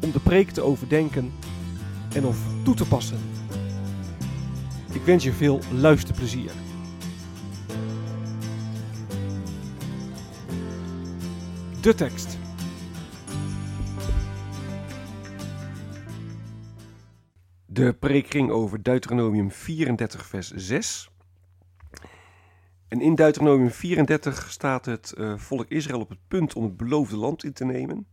om de preek te overdenken en of toe te passen. Ik wens je veel luisterplezier. De tekst. De preek ging over Deuteronomium 34, vers 6. En in Deuteronomium 34 staat het uh, volk Israël op het punt om het beloofde land in te nemen.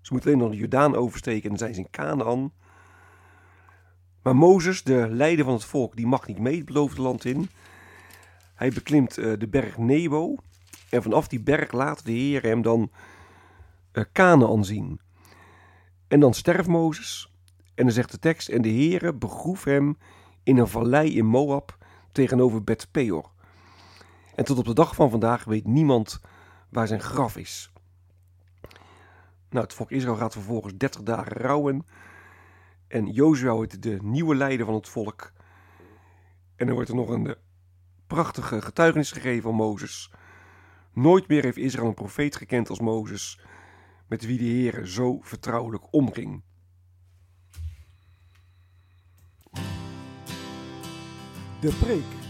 Ze moeten alleen nog de Jordaan oversteken en dan zijn ze in Canaan. Maar Mozes, de leider van het volk, die mag niet mee het beloofde land in. Hij beklimt uh, de berg Nebo. En vanaf die berg laat de Heer hem dan uh, Canaan zien. En dan sterft Mozes. En dan zegt de tekst, en de Heere begroef hem in een vallei in Moab tegenover Bet Peor. En tot op de dag van vandaag weet niemand waar zijn graf is. Nou, het volk Israël gaat vervolgens 30 dagen rouwen. En Jozua wordt de nieuwe leider van het volk. En dan wordt er nog een prachtige getuigenis gegeven van Mozes. Nooit meer heeft Israël een profeet gekend als Mozes, met wie de Heer zo vertrouwelijk omging. De preek.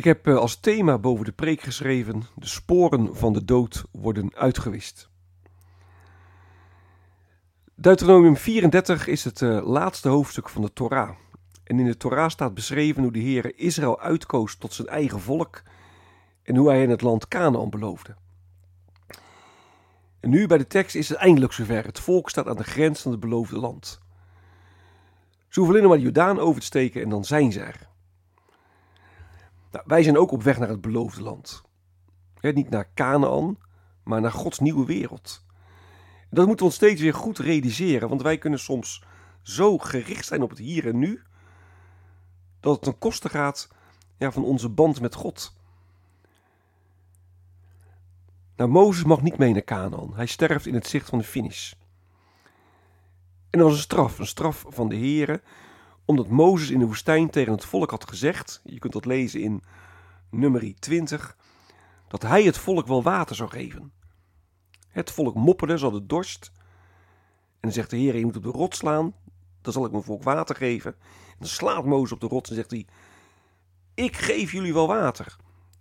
Ik heb als thema boven de preek geschreven: De sporen van de dood worden uitgewist. Deuteronomium 34 is het uh, laatste hoofdstuk van de Torah. En in de Torah staat beschreven hoe de Heer Israël uitkoos tot zijn eigen volk en hoe hij hen het land Canaan beloofde. En nu bij de tekst is het eindelijk zover. Het volk staat aan de grens van het beloofde land. Ze hoeven alleen maar de Jordaan over te steken en dan zijn ze er. Nou, wij zijn ook op weg naar het beloofde land. niet naar Canaan, maar naar Gods nieuwe wereld. Dat moeten we ons steeds weer goed realiseren, want wij kunnen soms zo gericht zijn op het hier en nu, dat het ten koste gaat ja, van onze band met God. Nou, Mozes mag niet mee naar Canaan. Hij sterft in het zicht van de finish. En dat was een straf, een straf van de Here, omdat Mozes in de woestijn tegen het volk had gezegd, je kunt dat lezen in nummer 20, dat hij het volk wel water zou geven. Het volk mopperde, ze hadden dorst. En dan zegt de Heer, je moet op de rots slaan, dan zal ik mijn volk water geven. En dan slaat Mozes op de rots en zegt hij, ik geef jullie wel water.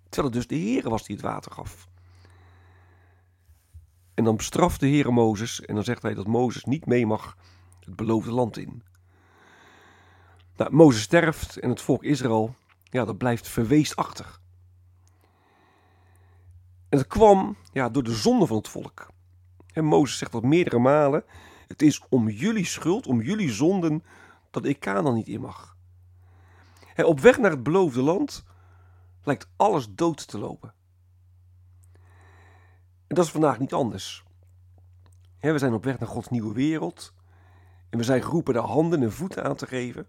Terwijl het dus de Heer was die het water gaf. En dan bestraft de Heer Mozes en dan zegt hij dat Mozes niet mee mag het beloofde land in. Nou, Mozes sterft en het volk Israël, ja, dat blijft verweest achter. En dat kwam ja, door de zonde van het volk. En Mozes zegt dat meerdere malen. Het is om jullie schuld, om jullie zonden, dat ik Canaan niet in mag. En op weg naar het beloofde land lijkt alles dood te lopen. En dat is vandaag niet anders. we zijn op weg naar Gods nieuwe wereld. En we zijn geroepen de handen en voeten aan te geven.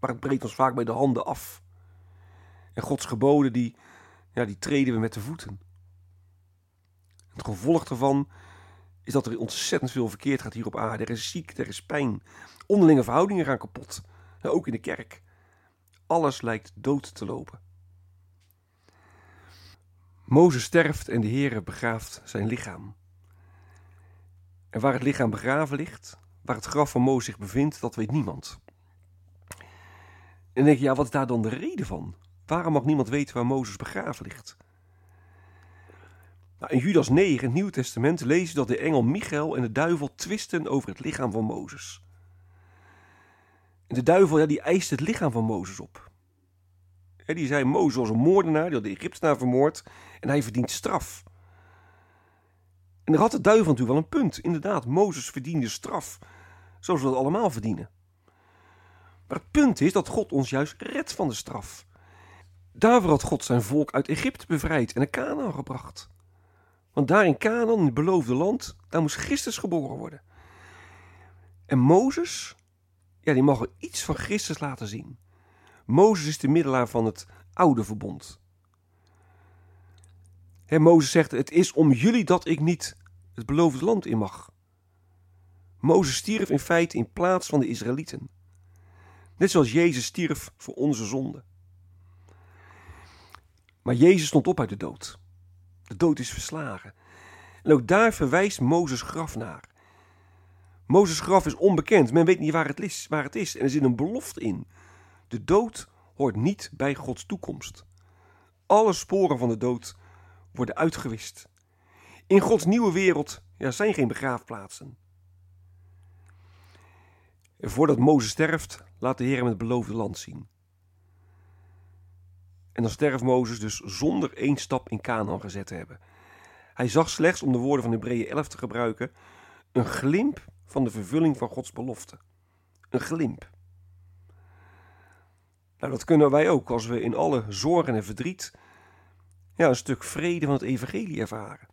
Maar het breekt ons vaak bij de handen af. En Gods geboden, die, ja, die treden we met de voeten. Het gevolg daarvan is dat er ontzettend veel verkeerd gaat hier op aarde. Er is ziek, er is pijn. Onderlinge verhoudingen gaan kapot. ook in de kerk. Alles lijkt dood te lopen. Mozes sterft en de Heere begraaft zijn lichaam. En waar het lichaam begraven ligt, waar het graf van Mozes zich bevindt, dat weet niemand. En denk je, ja, wat is daar dan de reden van? Waarom mag niemand weten waar Mozes begraven ligt? Nou, in Judas 9, het Nieuwe Testament, lezen dat de engel Michael en de duivel twisten over het lichaam van Mozes. En de duivel ja, die eist het lichaam van Mozes op. die zei, Mozes was een moordenaar, die had de Egyptenaar vermoord en hij verdient straf. En daar had de duivel natuurlijk wel een punt. Inderdaad, Mozes verdiende straf, zoals we dat allemaal verdienen. Maar het punt is dat God ons juist redt van de straf. Daarvoor had God zijn volk uit Egypte bevrijd en naar Canaan gebracht. Want daar in Canaan, in het beloofde land, daar moest Christus geboren worden. En Mozes, ja, die mag er iets van Christus laten zien. Mozes is de middelaar van het oude verbond. He, Mozes zegt, het is om jullie dat ik niet het beloofde land in mag. Mozes stierf in feite in plaats van de Israëlieten. Net zoals Jezus stierf voor onze zonde. Maar Jezus stond op uit de dood. De dood is verslagen. En ook daar verwijst Mozes graf naar. Mozes graf is onbekend. Men weet niet waar het, is, waar het is. En er zit een belofte in. De dood hoort niet bij Gods toekomst. Alle sporen van de dood worden uitgewist. In Gods nieuwe wereld ja, zijn geen begraafplaatsen. Voordat Mozes sterft, laat de Heer hem het beloofde land zien. En dan sterft Mozes dus zonder één stap in Canaan gezet te hebben. Hij zag slechts, om de woorden van Hebreeën 11 te gebruiken, een glimp van de vervulling van Gods belofte. Een glimp. Nou, dat kunnen wij ook als we in alle zorgen en verdriet ja, een stuk vrede van het evangelie ervaren.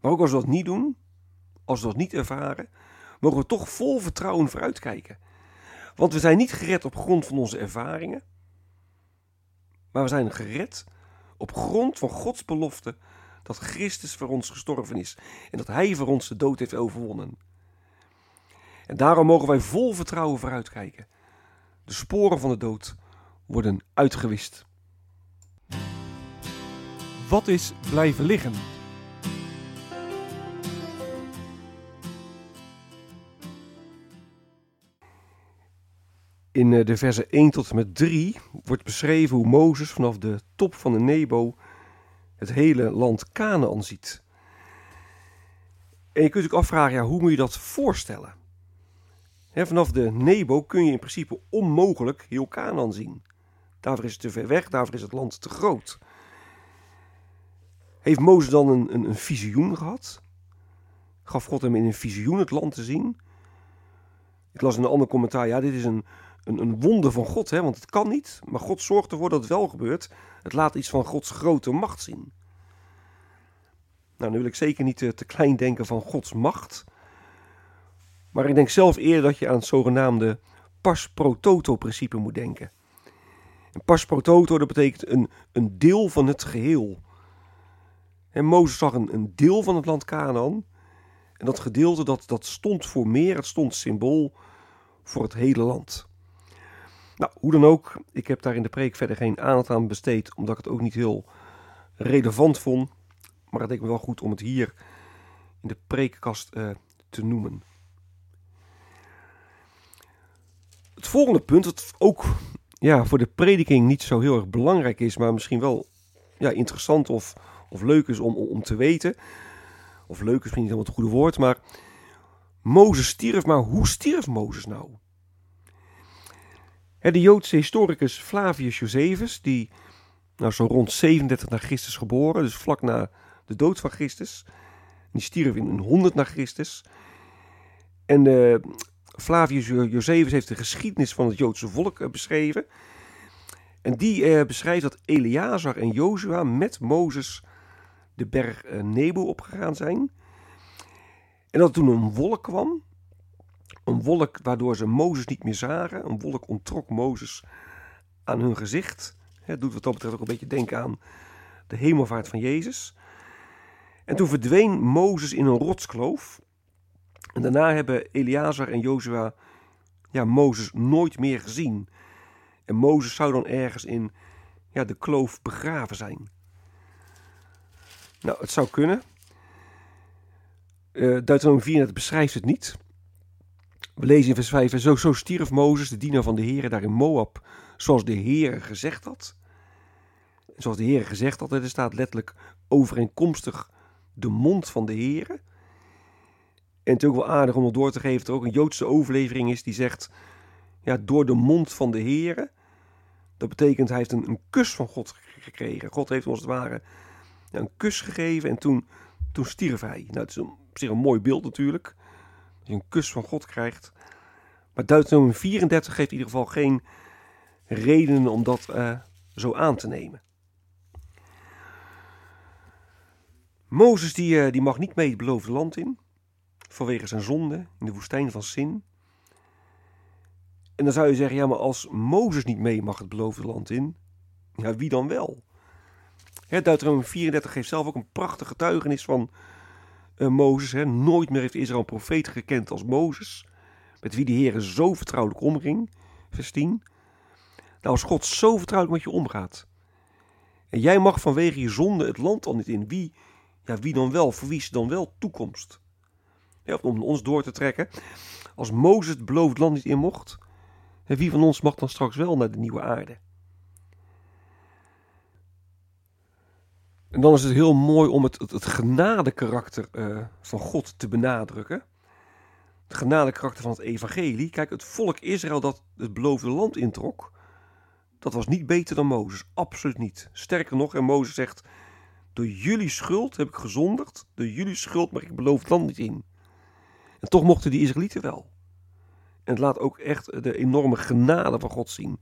Maar ook als we dat niet doen, als we dat niet ervaren, mogen we toch vol vertrouwen vooruitkijken. Want we zijn niet gered op grond van onze ervaringen, maar we zijn gered op grond van Gods belofte dat Christus voor ons gestorven is en dat Hij voor ons de dood heeft overwonnen. En daarom mogen wij vol vertrouwen vooruitkijken. De sporen van de dood worden uitgewist. Wat is blijven liggen? In eh, de versen 1 tot en met 3 wordt beschreven hoe Mozes vanaf de top van de Nebo het hele land Canaan ziet. En je kunt je afvragen, ja, hoe moet je dat voorstellen? vanaf de Nebo kun je in principe onmogelijk heel Canaan zien. Daarvoor is het te ver weg, daarvoor is het land te groot. Heeft Mozes dan een, een, een visioen gehad? Gaf God hem in een visioen het land te zien? Ik las in een ander commentaar, ja, dit is een, een, een wonder van God, hè, want het kan niet, maar God zorgt ervoor dat het wel gebeurt. Het laat iets van Gods grote macht zien. Nou, nu wil ik zeker niet te, te klein denken van Gods macht. Maar ik denk zelf eerder dat je aan het zogenaamde pas pro toto principe moet denken. En pas pro toto, dat betekent een, een deel van het geheel. En Mozes zag een, een deel van het land Canaan. En dat gedeelte dat, dat stond voor meer, het stond symbool voor het hele land. Nou, hoe dan ook, ik heb daar in de preek verder geen aandacht aan besteed, omdat ik het ook niet heel relevant vond. Maar het leek me wel goed om het hier in de preekkast uh, te noemen. Het volgende punt, wat ook ja, voor de prediking niet zo heel erg belangrijk is, maar misschien wel ja, interessant of, of leuk is om, om te weten. Of leuk is misschien niet helemaal het goede woord, maar Mozes stierf, maar hoe stierf Mozes nou? De Joodse historicus Flavius Josephus, die nou, zo rond 37 na Christus geboren, dus vlak na de dood van Christus, die stierf in 100 na Christus. En uh, Flavius Josephus heeft de geschiedenis van het Joodse volk uh, beschreven. En die uh, beschrijft dat Eleazar en Jozua met Mozes de berg Nebo opgegaan zijn. En dat toen een wolk kwam een wolk waardoor ze Mozes niet meer zagen. Een wolk ontrok Mozes aan hun gezicht. Het doet wat dat betreft ook een beetje denken aan de hemelvaart van Jezus. En toen verdween Mozes in een rotskloof. En daarna hebben Eleazar en Jozua ja, Mozes nooit meer gezien. En Mozes zou dan ergens in ja, de kloof begraven zijn. Nou, het zou kunnen. Uh, Deuteronomium 34 beschrijft het niet. We lezen in vers 5, en zo, zo stierf Mozes, de dienaar van de Heer, daar in Moab, zoals de Heer gezegd had. Zoals de Heer gezegd had, er staat letterlijk overeenkomstig de mond van de Heer. En het is ook wel aardig om nog door te geven dat er ook een Joodse overlevering is die zegt, ja, door de mond van de Heer. Dat betekent hij heeft een, een kus van God gekregen. God heeft ons het ware een kus gegeven en toen, toen stierf hij. Nou, het is een, op zich een mooi beeld natuurlijk. Je een kus van God krijgt. Maar Deuteronomium 34 geeft in ieder geval geen redenen om dat uh, zo aan te nemen. Mozes die, uh, die mag niet mee het beloofde land in. Vanwege zijn zonde in de woestijn van Sin. En dan zou je zeggen, ja, maar als Mozes niet mee mag het beloofde land in, ja, wie dan wel? Hè, Deuteronomium 34 geeft zelf ook een prachtige getuigenis van uh, Mozes. Hè. Nooit meer heeft Israël een profeet gekend als Mozes, met wie de Heer zo vertrouwelijk omging. Vers 10. Nou, als God zo vertrouwelijk met je omgaat, en jij mag vanwege je zonde het land al niet in, wie, ja, wie dan wel? Voor wie is dan wel toekomst? Om ons door te trekken. Als Mozes het beloofd land niet in mocht, wie van ons mag dan straks wel naar de nieuwe aarde? En dan is het heel mooi om het, het, genadekarakter uh, van God te benadrukken. Het genadekarakter van het evangelie. Kijk, het volk Israël dat het beloofde land introk, dat was niet beter dan Mozes. Absoluut niet. Sterker nog, en Mozes zegt, door jullie schuld heb ik gezondigd, door jullie schuld mag ik beloofd land niet in. En toch mochten die Israëlieten wel. En het laat ook echt de enorme genade van God zien.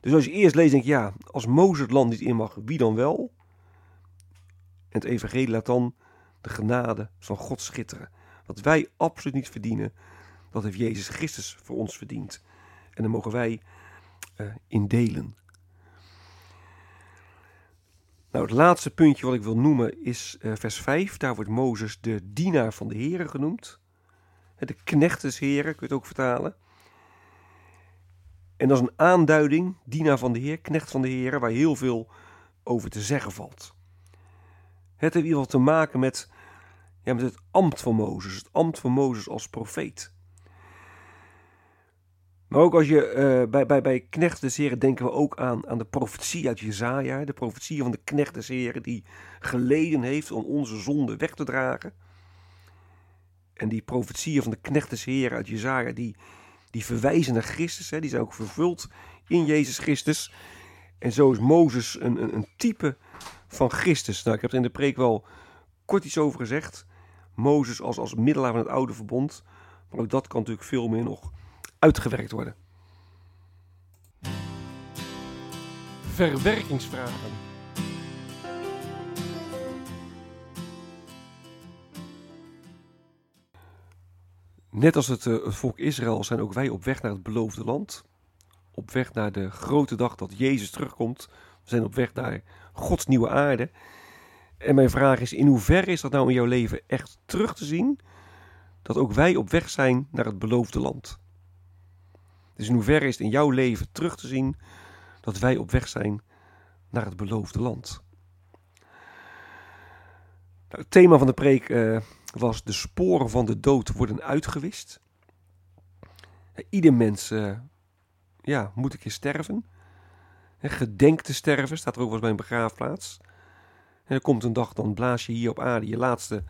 Dus als je eerst leest, denk je, ja, als Mozes het land niet in mag, wie dan wel? En het evangelie laat dan de genade van God schitteren. Wat wij absoluut niet verdienen, dat heeft Jezus Christus voor ons verdiend. En daar mogen wij uh, in delen. Nou, het laatste puntje wat ik wil noemen is uh, vers 5. Daar wordt Mozes de dienaar van de Here genoemd. De knecht des Heren, kun je het ook vertalen. En dat is een aanduiding, dienaar van de Heer, knecht van de Heer, waar heel veel over te zeggen valt. Het heeft in ieder geval te maken met, ja, met het ambt van Mozes, het ambt van Mozes als profeet. Maar ook als je uh, bij, bij, bij knecht des Heren denken we ook aan, aan de profetie uit Jezaja, de profetie van de knecht des Heren die geleden heeft om onze zonde weg te dragen. En die profetieën van de knecht des Heren uit Jezaja, die, die verwijzen naar Christus, hè, die zijn ook vervuld in Jezus Christus. En zo is Mozes een, een, een type van Christus. Nou, ik heb er in de preek wel kort iets over gezegd. Mozes als, als middelaar van het oude verbond. Maar ook dat kan natuurlijk veel meer nog uitgewerkt worden. Verwerkingsvragen. Net als het, het volk Israël zijn ook wij op weg naar het beloofde land. Op weg naar de grote dag dat Jezus terugkomt. Zijn op weg naar Gods nieuwe aarde. En mijn vraag is: in hoeverre is dat nou in jouw leven echt terug te zien? Dat ook wij op weg zijn naar het beloofde land. Dus in hoeverre is het in jouw leven terug te zien dat wij op weg zijn naar het beloofde land? Nou, het thema van de preek uh, was: de sporen van de dood worden uitgewist. Ieder mens uh, ja, moet een keer sterven. Gedenk te sterven, staat er ook wel eens bij een begraafplaats. En er komt een dag, dan blaas je hier op aarde je laatste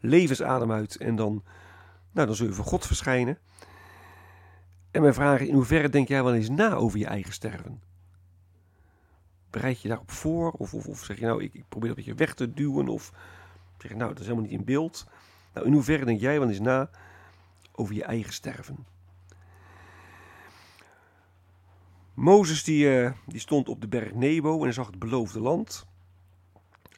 levensadem uit. En dan, nou, dan zul je voor God verschijnen. En mijn vraag is, in hoeverre denk jij wel eens na over je eigen sterven? Bereid je daarop voor? Of, of, zeg je nou, ik, ik probeer dat een beetje weg te duwen? Of zeg je nou, dat is helemaal niet in beeld? Nou, in hoeverre denk jij wel eens na over je eigen sterven? Mozes die, uh, die stond op de berg Nebo en zag het beloofde land.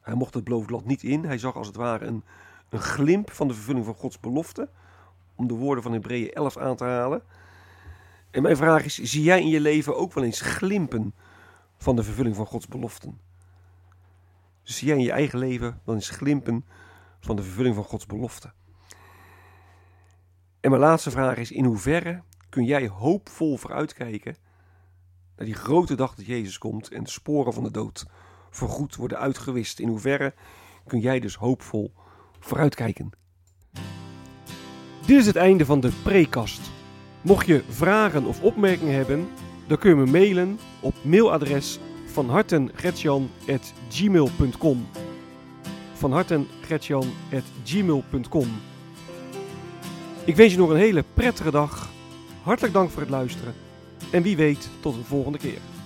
Hij mocht het beloofde land niet in. Hij zag als het ware een, een glimp van de vervulling van Gods belofte. Om de woorden van Hebreeën 11 aan te halen. En mijn vraag is, zie jij in je leven ook wel eens glimpen van de vervulling van Gods beloften? Zie jij in je eigen leven wel eens glimpen van de vervulling van Gods belofte? En mijn laatste vraag is, in hoeverre kun jij hoopvol vooruitkijken naar die grote dag dat Jezus komt en de sporen van de dood voorgoed worden uitgewist. In hoeverre kun jij dus hoopvol vooruitkijken? Dit is het einde van de prekast. Mocht je vragen of opmerkingen hebben, dan kun je me mailen op mailadres van hartengretjan.gmail.com Ik wens je nog een hele prettige dag. Hartelijk dank voor het luisteren. En wie weet tot een volgende keer.